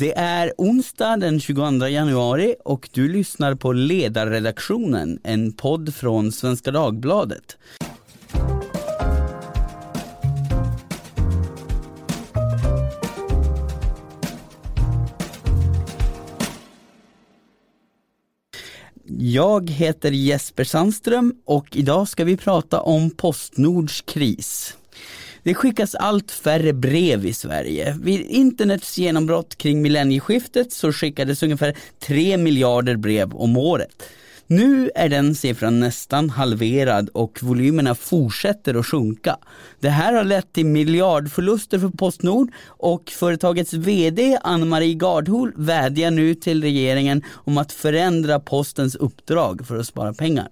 Det är onsdag den 22 januari och du lyssnar på Ledarredaktionen, en podd från Svenska Dagbladet. Jag heter Jesper Sandström och idag ska vi prata om Postnords kris. Det skickas allt färre brev i Sverige. Vid internets genombrott kring millennieskiftet så skickades ungefär 3 miljarder brev om året. Nu är den siffran nästan halverad och volymerna fortsätter att sjunka. Det här har lett till miljardförluster för Postnord och företagets VD Ann-Marie Gardhol vädjar nu till regeringen om att förändra postens uppdrag för att spara pengar.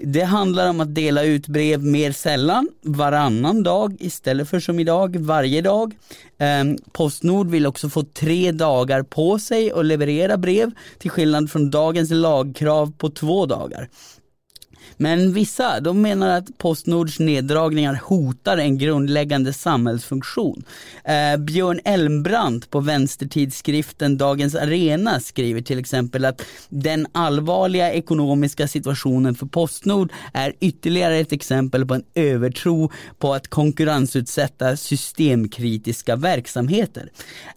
Det handlar om att dela ut brev mer sällan, varannan dag istället för som idag varje dag. Ehm, Postnord vill också få tre dagar på sig att leverera brev till skillnad från dagens lagkrav på två dagar. Men vissa, de menar att Postnords neddragningar hotar en grundläggande samhällsfunktion. Eh, Björn Elmbrandt på vänstertidskriften Dagens Arena skriver till exempel att den allvarliga ekonomiska situationen för Postnord är ytterligare ett exempel på en övertro på att konkurrensutsätta systemkritiska verksamheter.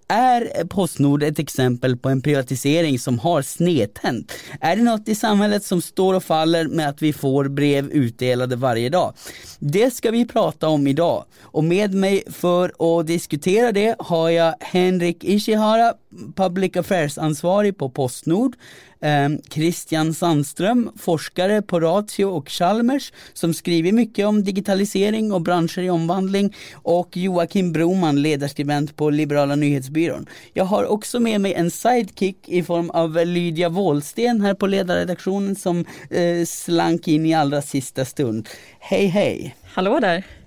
Är Postnord ett exempel på en privatisering som har snedtänt? Är det något i samhället som står och faller med att vi får brev utdelade varje dag? Det ska vi prata om idag och med mig för att diskutera det har jag Henrik Ishihara, Public Affairs-ansvarig på Postnord, eh, Christian Sandström, forskare på Ratio och Chalmers som skriver mycket om digitalisering och branscher i omvandling och Joakim Broman, ledarskribent på Liberala nyhetsbyrån. Jag har också med mig en sidekick i form av Lydia Wåhlsten här på ledarredaktionen som eh, slank in i allra sista stund. Hej hej! Hallå där!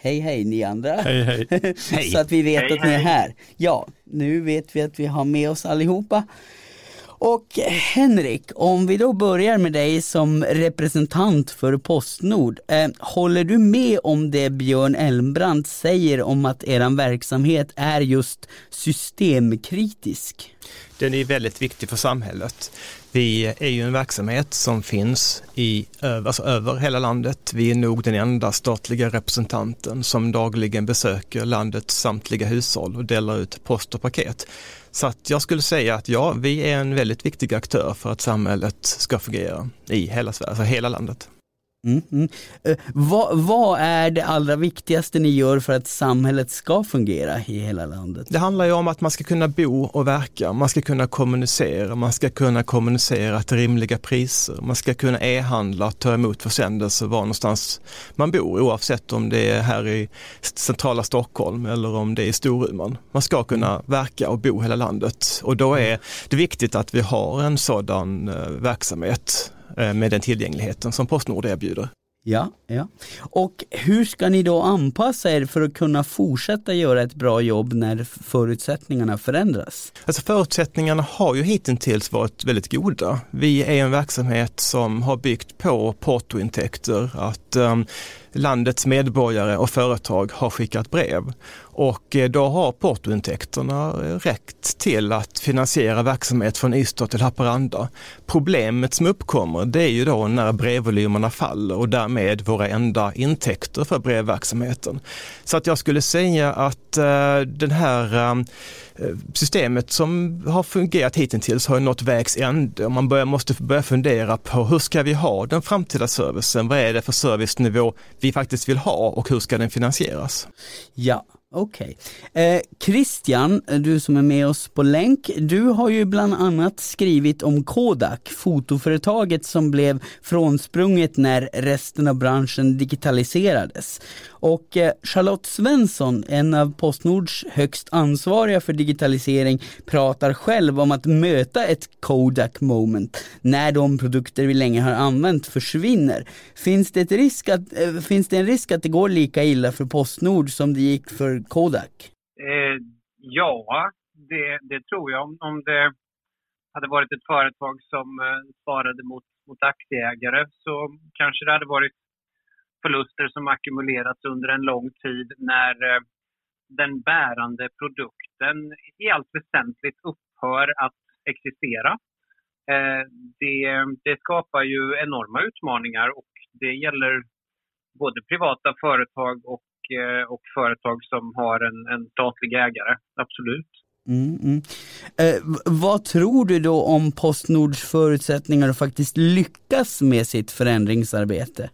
Hej hej ni andra. Hej hej. Så att vi vet Hej, att ni är här. Ja, nu vet vi att vi har med oss allihopa. Och Henrik, om vi då börjar med dig som representant för Postnord. Eh, håller du med om det Björn Elmbrandt säger om att er verksamhet är just systemkritisk? Den är väldigt viktig för samhället. Vi är ju en verksamhet som finns i, alltså över hela landet. Vi är nog den enda statliga representanten som dagligen besöker landets samtliga hushåll och delar ut post och paket. Så att jag skulle säga att ja, vi är en väldigt viktig aktör för att samhället ska fungera i hela Sverige, alltså hela landet. Mm, mm. Eh, vad, vad är det allra viktigaste ni gör för att samhället ska fungera i hela landet? Det handlar ju om att man ska kunna bo och verka, man ska kunna kommunicera, man ska kunna kommunicera till rimliga priser, man ska kunna e-handla, ta emot försändelser var någonstans man bor oavsett om det är här i centrala Stockholm eller om det är i Storuman. Man ska kunna verka och bo hela landet och då är det viktigt att vi har en sådan eh, verksamhet med den tillgängligheten som Postnord erbjuder. Ja, ja. Och hur ska ni då anpassa er för att kunna fortsätta göra ett bra jobb när förutsättningarna förändras? Alltså förutsättningarna har ju hittills varit väldigt goda. Vi är en verksamhet som har byggt på portointäkter, att um, landets medborgare och företag har skickat brev. Och eh, då har portointäkterna eh, räckt till att finansiera verksamhet från Ystad till Haparanda. Problemet som uppkommer det är ju då när brevvolymerna faller och därmed våra enda intäkter för brevverksamheten. Så att jag skulle säga att eh, den här Eh, systemet som har fungerat hittills har ju nått vägs ände och man börjar, måste börja fundera på hur ska vi ha den framtida servicen? Vad är det för servicenivå vi faktiskt vill ha och hur ska den finansieras? Ja, okej. Eh, Christian, du som är med oss på länk, du har ju bland annat skrivit om Kodak, fotoföretaget som blev frånsprunget när resten av branschen digitaliserades. Och eh, Charlotte Svensson, en av Postnords högst ansvariga för digitalisering, pratar själv om att möta ett Kodak moment när de produkter vi länge har använt försvinner. Finns det, ett risk att, eh, finns det en risk att det går lika illa för Postnord som det gick för Kodak? Eh, ja, det, det tror jag. Om, om det hade varit ett företag som eh, svarade mot, mot aktieägare så kanske det hade varit förluster som ackumulerats under en lång tid när, eh, den bärande produkten i allt väsentligt upphör att existera. Eh, det, det skapar ju enorma utmaningar och det gäller både privata företag och, och företag som har en, en statlig ägare, absolut. Mm, mm. Eh, vad tror du då om Postnords förutsättningar att faktiskt lyckas med sitt förändringsarbete?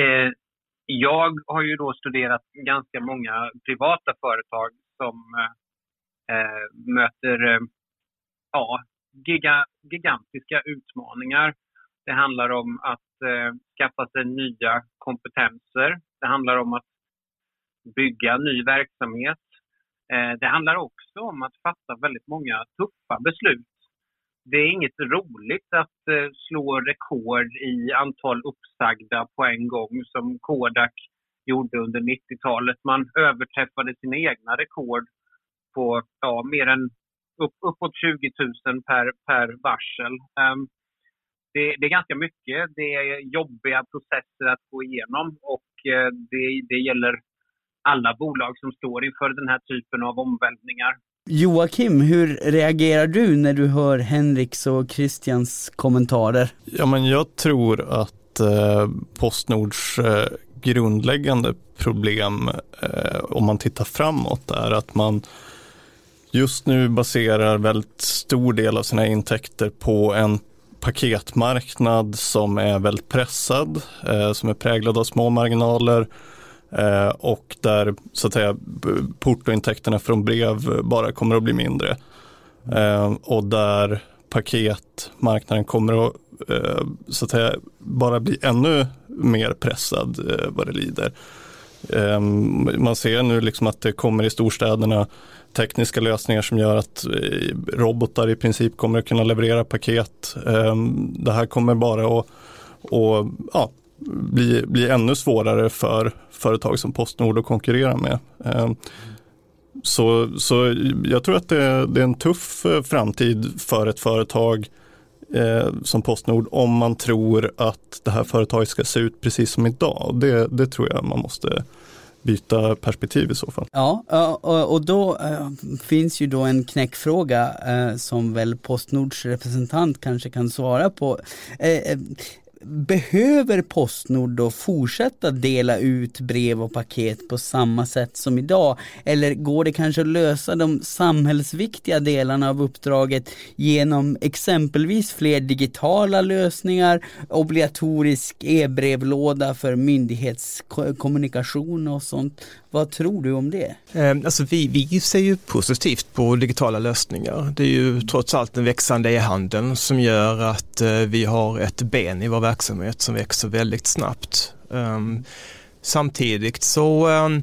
Eh, jag har ju då studerat ganska många privata företag som eh, möter eh, ja, giga, gigantiska utmaningar. Det handlar om att eh, skaffa sig nya kompetenser. Det handlar om att bygga ny verksamhet. Eh, det handlar också om att fatta väldigt många tuffa beslut. Det är inget roligt att eh, slå rekord i antal uppsagda på en gång som Kodak gjorde under 90-talet. Man överträffade sina egna rekord på ja, mer än upp, uppåt 20 000 per, per varsel. Um, det, det, är ganska mycket. Det är jobbiga processer att gå igenom och uh, det, det gäller alla bolag som står inför den här typen av omvälvningar. Joakim, hur reagerar du när du hör Henriks och Christians kommentarer? Ja, men jag tror att eh, Postnords eh, grundläggande problem, eh, om man tittar framåt, är att man just nu baserar väldigt stor del av sina intäkter på en paketmarknad som är väldigt pressad, eh, som är präglad av små marginaler eh, och där så att säga portointäkterna från brev bara kommer att bli mindre. Eh, och där paketmarknaden kommer att eh, så att säga bara bli ännu mer pressad eh, vad det lider. Ehm, man ser nu liksom att det kommer i storstäderna tekniska lösningar som gör att eh, robotar i princip kommer att kunna leverera paket. Ehm, det här kommer bara att och, ja, bli, bli ännu svårare för företag som Postnord att konkurrera med. Ehm, så, så jag tror att det, det är en tuff eh, framtid för ett företag eh, som Postnord om man tror att det här företaget ska se ut precis som idag. Det, det tror jag man måste byta perspektiv i så fall. Ja, eh, och då eh, finns ju då en knäckfråga eh, som väl Postnords representant kanske kan svara på. Behöver Postnord då fortsätta dela ut brev och paket på samma sätt som idag? Eller går det kanske att lösa de samhällsviktiga delarna av uppdraget genom exempelvis fler digitala lösningar, obligatorisk e-brevlåda för myndighetskommunikation och sånt? Vad tror du om det? Ehm, alltså vi, vi ser ju positivt på digitala lösningar. Det är ju trots allt den växande e-handeln som gör att eh, vi har ett ben i vår verksamhet som växer väldigt snabbt. Ehm, samtidigt så ehm,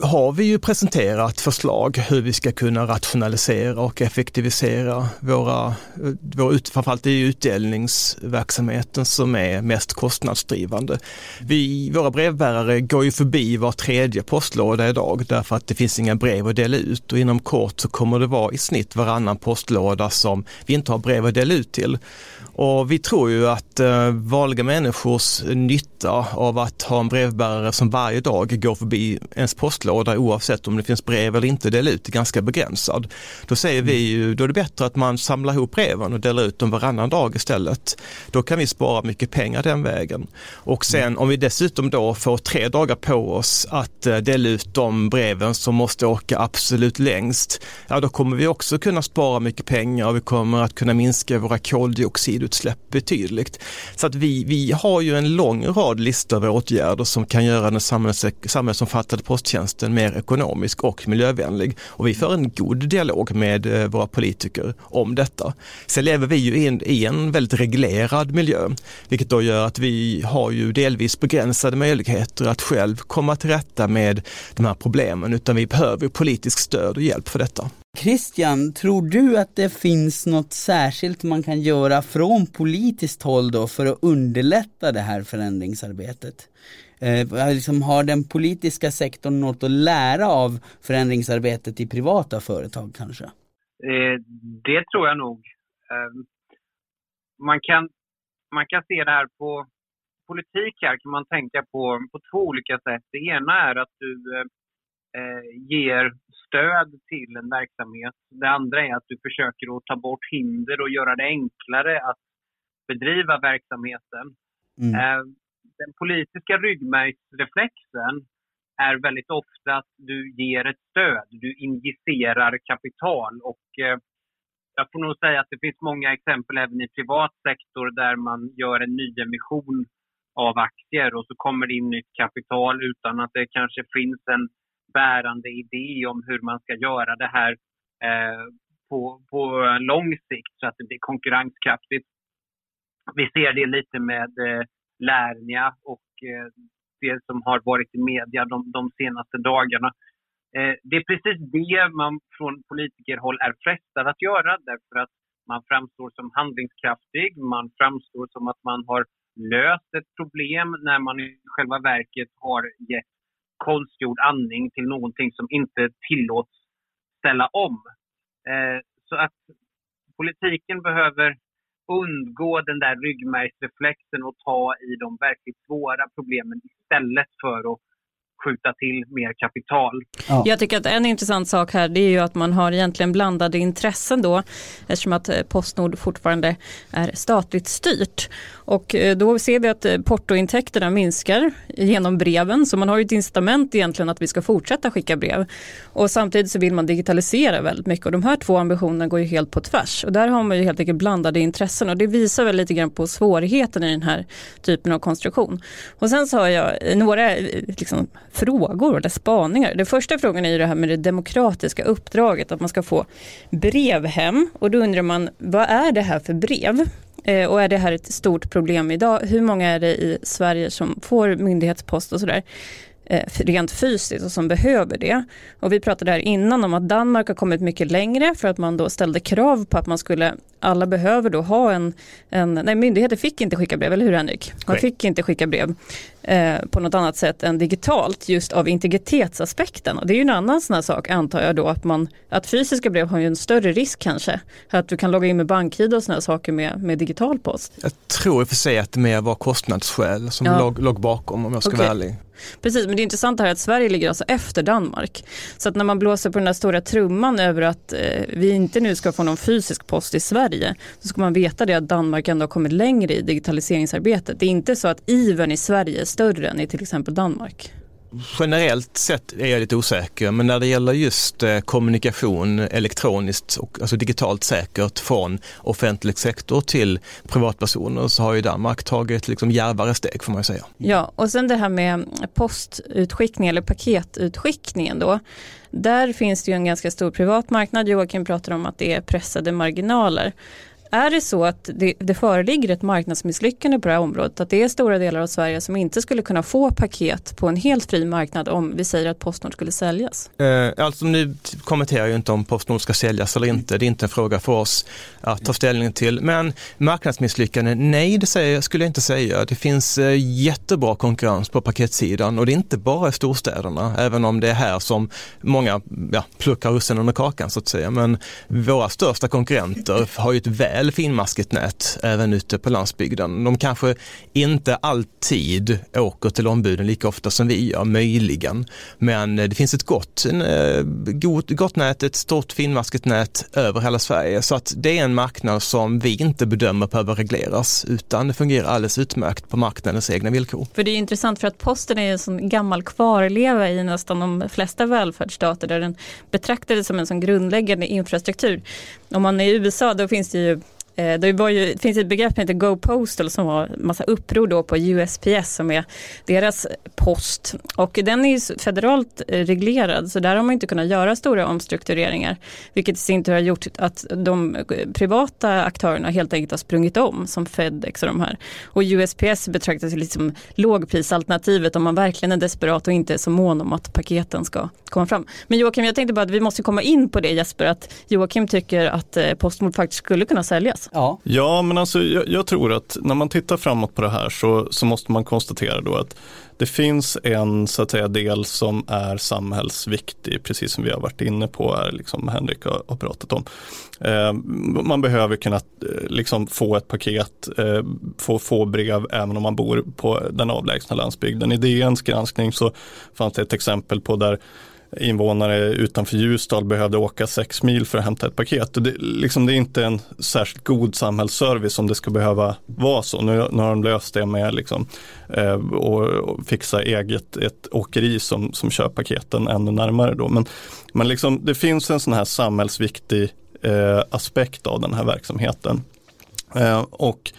har vi ju presenterat förslag hur vi ska kunna rationalisera och effektivisera våra, vår, framförallt i utdelningsverksamheten som är mest kostnadsdrivande. Vi, våra brevbärare går ju förbi var tredje postlåda idag därför att det finns inga brev att dela ut och inom kort så kommer det vara i snitt varannan postlåda som vi inte har brev att dela ut till. Och vi tror ju att eh, vanliga människors nytta av att ha en brevbärare som varje dag går förbi ens postlåda oavsett om det finns brev eller inte dela ut är ganska begränsad. Då säger vi ju, då är det bättre att man samlar ihop breven och delar ut dem varannan dag istället. Då kan vi spara mycket pengar den vägen. Och sen om vi dessutom då får tre dagar på oss att eh, dela ut de breven som måste åka absolut längst, ja då kommer vi också kunna spara mycket pengar och vi kommer att kunna minska våra koldioxidutsläpp betydligt. Så att vi, vi har ju en lång rad listor av åtgärder som kan göra den samhälls, samhällsomfattande posttjänsten mer ekonomisk och miljövänlig. Och vi för en god dialog med eh, våra politiker om detta. Sen lever vi ju i en, i en väldigt reglerad miljö, vilket då gör att vi har ju delvis begränsade möjligheter att själv komma till rätta med de här problemen, utan vi behöver politisk stöd och hjälp för detta. Christian, tror du att det finns något särskilt man kan göra från politiskt håll då för att underlätta det här förändringsarbetet? Eh, liksom har den politiska sektorn något att lära av förändringsarbetet i privata företag kanske? Eh, det tror jag nog. Eh, man, kan, man kan se det här på, politik här kan man tänka på, på två olika sätt. Det ena är att du eh, ger stöd till en verksamhet. Det andra är att du försöker att ta bort hinder och göra det enklare att bedriva verksamheten. Mm. Den politiska ryggmärgsreflexen är väldigt ofta att du ger ett stöd, du injicerar kapital och eh, jag får nog säga att det finns många exempel även i privat sektor där man gör en nyemission av aktier och så kommer det in nytt kapital utan att det kanske finns en bärande idé om hur man ska göra det här eh, på, på lång sikt så att det blir konkurrenskraftigt. Vi ser det lite med eh, Lernia och eh, det som har varit i media de, de senaste dagarna. Eh, det är precis det man från politikerhåll är frestad att göra därför att man framstår som handlingskraftig, man framstår som att man har löst ett problem när man i själva verket har gett konstgjord andning till någonting som inte tillåts ställa om. Eh, så att politiken behöver undgå den där ryggmärgsreflexen och ta i de verkligt svåra problemen istället för att skjuta till mer kapital. Ja. Jag tycker att en intressant sak här det är ju att man har egentligen blandade intressen då eftersom att eh, Postnord fortfarande är statligt styrt. Och eh, då ser vi att eh, portointäkterna minskar genom breven så man har ju ett incitament egentligen att vi ska fortsätta skicka brev. Och samtidigt så vill man digitalisera väldigt mycket och de här två ambitionerna går ju helt på tvärs. Och där har man ju helt enkelt blandade intressen och det visar väl lite grann på svårigheten i den här typen av konstruktion. Och sen så har jag några liksom, frågor eller spaningar. Den första frågan är ju det här med det demokratiska uppdraget, att man ska få brev hem. Och då undrar man, vad är det här för brev? Eh, och är det här ett stort problem idag? Hur många är det i Sverige som får myndighetspost och sådär? Eh, rent fysiskt och som behöver det. Och vi pratade här innan om att Danmark har kommit mycket längre för att man då ställde krav på att man skulle, alla behöver då ha en, en nej myndigheter fick inte skicka brev, eller hur Henrik? Man fick inte skicka brev eh, på något annat sätt än digitalt just av integritetsaspekten. Och det är ju en annan sån här sak antar jag då att man, att fysiska brev har ju en större risk kanske. Att du kan logga in med BankID och sådana saker med, med digital post. Jag tror i och för sig att det mer var kostnadsskäl som ja. låg, låg bakom om jag ska okay. vara ärlig. Precis, men det är intressant här att Sverige ligger alltså efter Danmark. Så att när man blåser på den där stora trumman över att eh, vi inte nu ska få någon fysisk post i Sverige, så ska man veta det att Danmark ändå har kommit längre i digitaliseringsarbetet. Det är inte så att ivern i Sverige större än i till exempel Danmark. Generellt sett är jag lite osäker, men när det gäller just eh, kommunikation elektroniskt och alltså digitalt säkert från offentlig sektor till privatpersoner så har ju Danmark tagit liksom djärvare steg får man säga. Ja, och sen det här med postutskickning eller paketutskickningen då. Där finns det ju en ganska stor privat marknad. Joakim pratar om att det är pressade marginaler. Är det så att det, det föreligger ett marknadsmisslyckande på det här området, att det är stora delar av Sverige som inte skulle kunna få paket på en helt fri marknad om vi säger att Postnord skulle säljas? Eh, alltså nu kommenterar jag inte om Postnord ska säljas eller inte, det är inte en fråga för oss att ta ställning till. Men marknadsmisslyckande, nej det säger, skulle jag inte säga. Det finns eh, jättebra konkurrens på paketsidan och det är inte bara i storstäderna, även om det är här som många ja, plockar russinen ur kakan så att säga. Men våra största konkurrenter har ju ett väl väl finmaskigt nät även ute på landsbygden. De kanske inte alltid åker till ombuden lika ofta som vi gör, möjligen. Men eh, det finns ett gott, en, eh, gott, gott nät, ett stort finmaskigt nät över hela Sverige. Så att det är en marknad som vi inte bedömer behöver regleras utan det fungerar alldeles utmärkt på marknadens egna villkor. För det är intressant för att posten är en sån gammal kvarleva i nästan de flesta välfärdsstater där den betraktades som en sån grundläggande infrastruktur. Om man är i USA då finns det ju Eh, det, var ju, det finns ett begrepp som heter Go Postal som har massa uppror då på USPS som är deras post. Och den är ju federalt eh, reglerad så där har man inte kunnat göra stora omstruktureringar. Vilket i sin tur har gjort att de eh, privata aktörerna helt enkelt har sprungit om som Fedex och de här. Och USPS betraktas ju liksom lågprisalternativet om man verkligen är desperat och inte är så mån om att paketen ska komma fram. Men Joakim, jag tänkte bara att vi måste komma in på det Jesper, att Joakim tycker att Postnord faktiskt skulle kunna säljas. Jonas? Ja, Ja, men alltså jag, jag tror att när man tittar framåt på det här så, så måste man konstatera då att det finns en så att säga, del som är samhällsviktig, precis som vi har varit inne på här, liksom Henrik har, har pratat om. Eh, man behöver kunna eh, liksom få ett paket, eh, få, få brev även om man bor på den avlägsna landsbygden. I DNs granskning så fanns det ett exempel på där invånare utanför Ljusdal behövde åka sex mil för att hämta ett paket. Det, liksom, det är inte en särskilt god samhällsservice om det ska behöva vara så. Nu, nu har de löst det med liksom, eh, och, och fixa eget ett åkeri som, som kör paketen ännu närmare. Då. Men, men liksom, det finns en sån här samhällsviktig eh, aspekt av den här verksamheten. Eh, och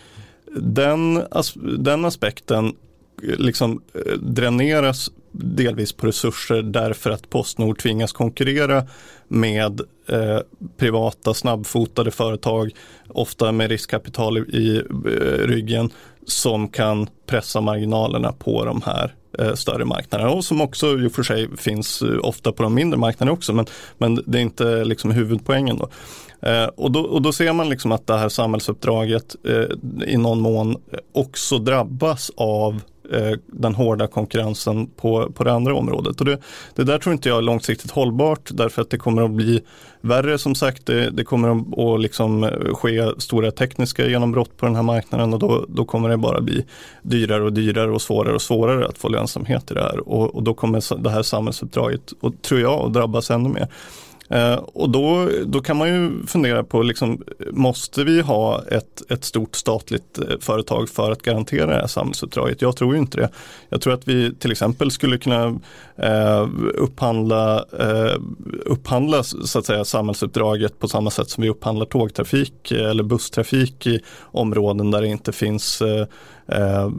den, as, den aspekten liksom eh, dräneras delvis på resurser därför att Postnord tvingas konkurrera med eh, privata snabbfotade företag, ofta med riskkapital i, i eh, ryggen, som kan pressa marginalerna på de här eh, större marknaderna och som också i och för sig finns eh, ofta på de mindre marknaderna också, men, men det är inte liksom huvudpoängen. Då. Eh, och, då, och då ser man liksom att det här samhällsuppdraget eh, i någon mån också drabbas av Eh, den hårda konkurrensen på, på det andra området. Och det, det där tror inte jag är långsiktigt hållbart därför att det kommer att bli värre som sagt. Det, det kommer att, liksom eh, ske stora tekniska genombrott på den här marknaden och då, då kommer det bara bli dyrare och dyrare och svårare och svårare att få lönsamhet i det här. Och, och då kommer det här samhällsuppdraget, och, tror jag, att drabbas ännu mer. Eh, och då, då kan man ju fundera på, liksom, måste vi ha ett, ett stort statligt eh, företag för att garantera det här samhällsuppdraget? Jag tror ju inte det. Jag tror att vi till exempel skulle kunna eh, upphandla, eh, upphandla så att säga, samhällsuppdraget på samma sätt som vi upphandlar tågtrafik eh, eller busstrafik i områden där det inte finns eh Eh,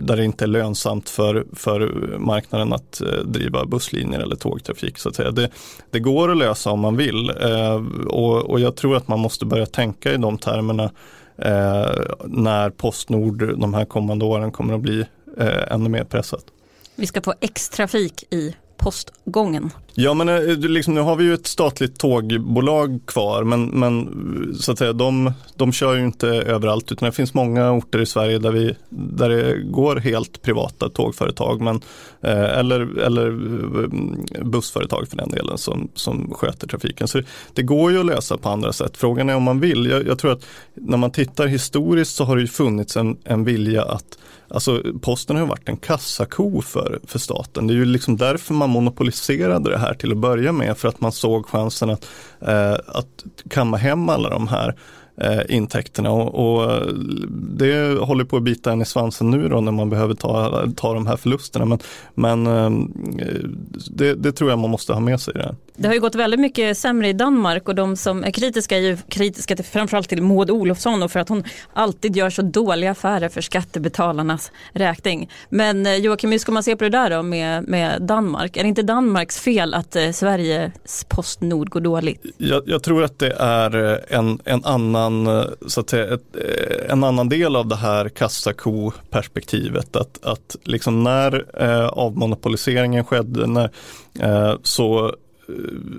där det inte är lönsamt för, för marknaden att eh, driva busslinjer eller tågtrafik. Så att säga. Det, det går att lösa om man vill eh, och, och jag tror att man måste börja tänka i de termerna när Postnord de här kommande åren kommer att bli ännu mer pressat. Vi ska få X-trafik i postgången. Ja men eh, liksom, nu har vi ju ett statligt tågbolag kvar men, men så att säga, de, de kör ju inte överallt utan det finns många orter i Sverige där, vi, där det går helt privata tågföretag men, eh, eller, eller eh, bussföretag för den delen som, som sköter trafiken. Så det, det, går ju att lösa på andra sätt. Frågan är om man vill. Jag, jag tror att när man tittar historiskt så har det ju funnits en, en vilja att Alltså posten har ju varit en kassako för, för staten. Det är ju liksom därför man monopoliserade det här till att börja med. För att man såg chansen att, eh, att kamma hem alla de här eh, intäkterna och, och, det håller på att bita en i svansen nu då när man behöver ta, ta de här förlusterna. Men, men eh, det, det, tror jag man måste ha med sig. i Det. här det har ju gått väldigt mycket sämre i Danmark och de som är kritiska är ju kritiska till, framförallt till Maud Olofsson och för att hon alltid gör så dåliga affärer för skattebetalarnas räkning. Men eh, Joakim, hur ska man se på det där då med, med Danmark? Är det inte Danmarks fel att eh, Sveriges Postnord går dåligt? Jag, jag tror att det är eh, en, en annan eh, så att säga, ett, en annan del av det här kassako-perspektivet. Att, att liksom när eh, avmonopoliseringen skedde, när, eh, så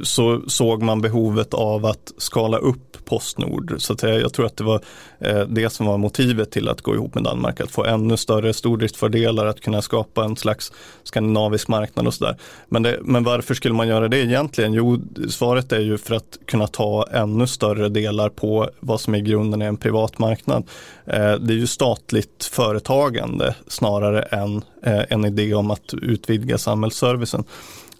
så såg man behovet av att skala upp Postnord. Så att jag, jag tror att det var eh, det som var motivet till att gå ihop med Danmark. Att få ännu större stordriftsfördelar, att kunna skapa en slags skandinavisk marknad och sådär. Men, men varför skulle man göra det egentligen? Jo, svaret är ju för att kunna ta ännu större delar på vad som i grunden är en privat marknad. Eh, det är ju statligt företagande snarare än eh, en idé om att utvidga samhällsservicen.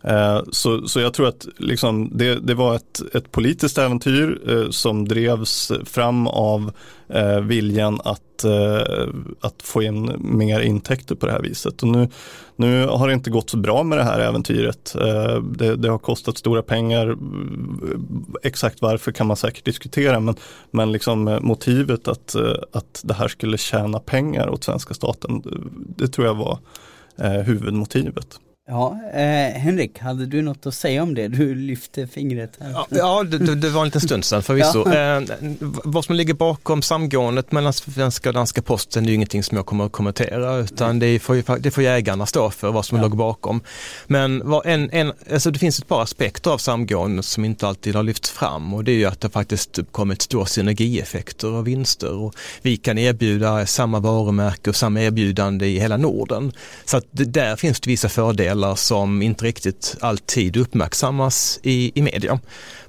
Eh, så, så jag tror att liksom det, det var ett, ett politiskt äventyr eh, som drevs fram av eh, viljan att, att få in mer intäkter på det här viset. Och nu, nu har det inte gått så bra med det här äventyret. Det, det, har kostat stora pengar. Exakt varför kan man säkert diskutera men, men liksom motivet att, att det här skulle tjäna pengar åt svenska staten, det tror jag var huvudmotivet. Ja, eh, Henrik, hade du något att säga om det? Du lyfte fingret här. Ja, ja det, det, var en liten stund sedan förvisso. Ja. Eh, vad som ligger bakom samgåendet mellan svenska och danska posten är ju ingenting som jag kommer att kommentera utan det får, det får jägarna stå för vad som ja. låg bakom. Men en, en, alltså det finns ett par aspekter av samgåendet som inte alltid har lyfts fram och det är ju att det faktiskt kommit stora synergieffekter och vinster och vi kan erbjuda samma varumärke och samma erbjudande i hela Norden. Så att det, där finns det vissa fördelar delar som inte riktigt alltid uppmärksammas i, i media.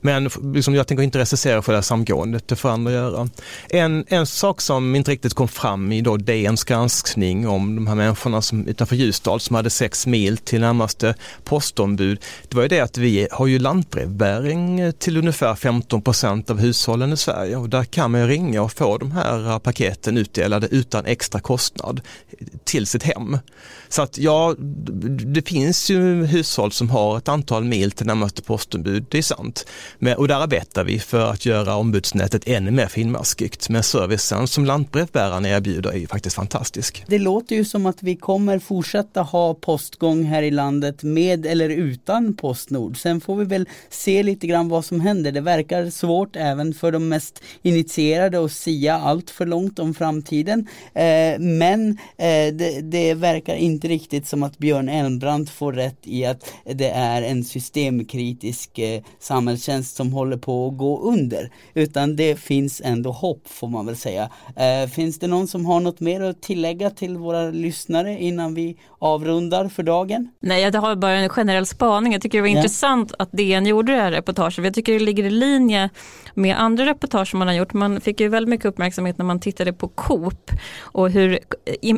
Men liksom, jag tänker inte recensera för det här samgåendet, det får andra göra. En, en sak som inte riktigt kom fram i då DNs granskning om de här människorna som, utanför Ljusdal som hade sex mil till närmaste postombud, det var ju det att vi har ju lantbrevbäring till ungefär 15 procent av hushållen i Sverige och där kan man ringa och få de här eh, paketen utdelade utan extra kostnad till sitt hem. Så att ja, det finns finns ju hushåll som har ett antal mil till närmaste postombud, det är sant. Men, och där arbetar vi för att göra ombudsnätet ännu mer finmaskigt. Men servicen som lantbrevbärarna erbjuder är ju faktiskt fantastisk. Det låter ju som att vi kommer fortsätta ha postgång här i landet med eller utan Postnord. Sen får vi väl se lite grann vad som händer. Det verkar svårt även för de mest initierade att sia allt för långt om framtiden. Eh, men eh, det, det verkar inte riktigt som att Björn Får rätt i att det är en systemkritisk eh, samhällstjänst som håller på att gå under. Utan det finns ändå hopp får man väl säga. Eh, finns det någon som har något mer att tillägga till våra lyssnare innan vi avrundar för dagen? Nej, jag har bara en generell spaning. Jag tycker det var ja. intressant att DN gjorde det här reportaget. Jag tycker det ligger i linje med andra reportage som man har gjort. Man fick ju väldigt mycket uppmärksamhet när man tittade på Coop och hur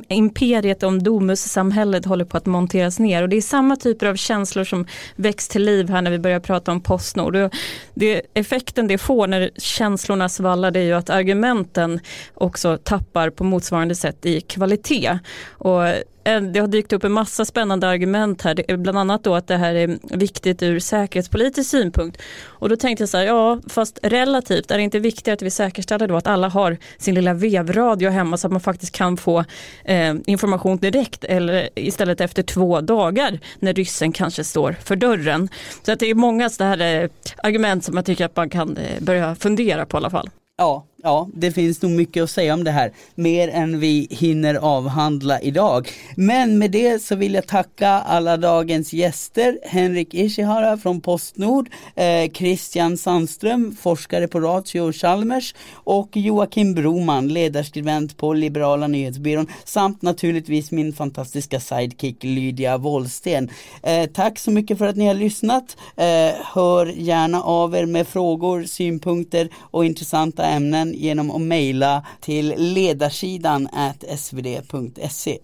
imperiet om Domussamhället håller på att monteras ner. Och det är samma typer av känslor som väcks till liv här när vi börjar prata om Postnord. Det, effekten det får när känslorna svallar det är ju att argumenten också tappar på motsvarande sätt i kvalitet. Och eh, det har dykt upp en massa spännande argument här, bland annat då att det här är viktigt ur säkerhetspolitisk synpunkt. Och då tänkte jag så här, ja fast relativt är det inte viktigare att vi säkerställer då att alla har sin lilla vevradio hemma så att man faktiskt kan få eh, information direkt eller istället efter två dagar när ryssen kanske står för dörren. Så att det är många sådana här eh, argument som jag tycker att man kan eh, börja fundera på i alla fall. Ja, ja, det finns nog mycket att säga om det här. Mer än vi hinner avhandla idag. Men med det så vill jag tacka alla dagens gäster. Henrik Ishihara från Postnord, eh, Christian Sandström, forskare på Ratio och Chalmers och Joakim Broman, ledarskribent på Liberala nyhetsbyrån samt naturligtvis min fantastiska sidekick Lydia Wollsten. Eh, tack så mycket för att ni har lyssnat. Eh, hör gärna av er med frågor, synpunkter och intressanta ämnen genom att mejla till ledarsidan svd.se.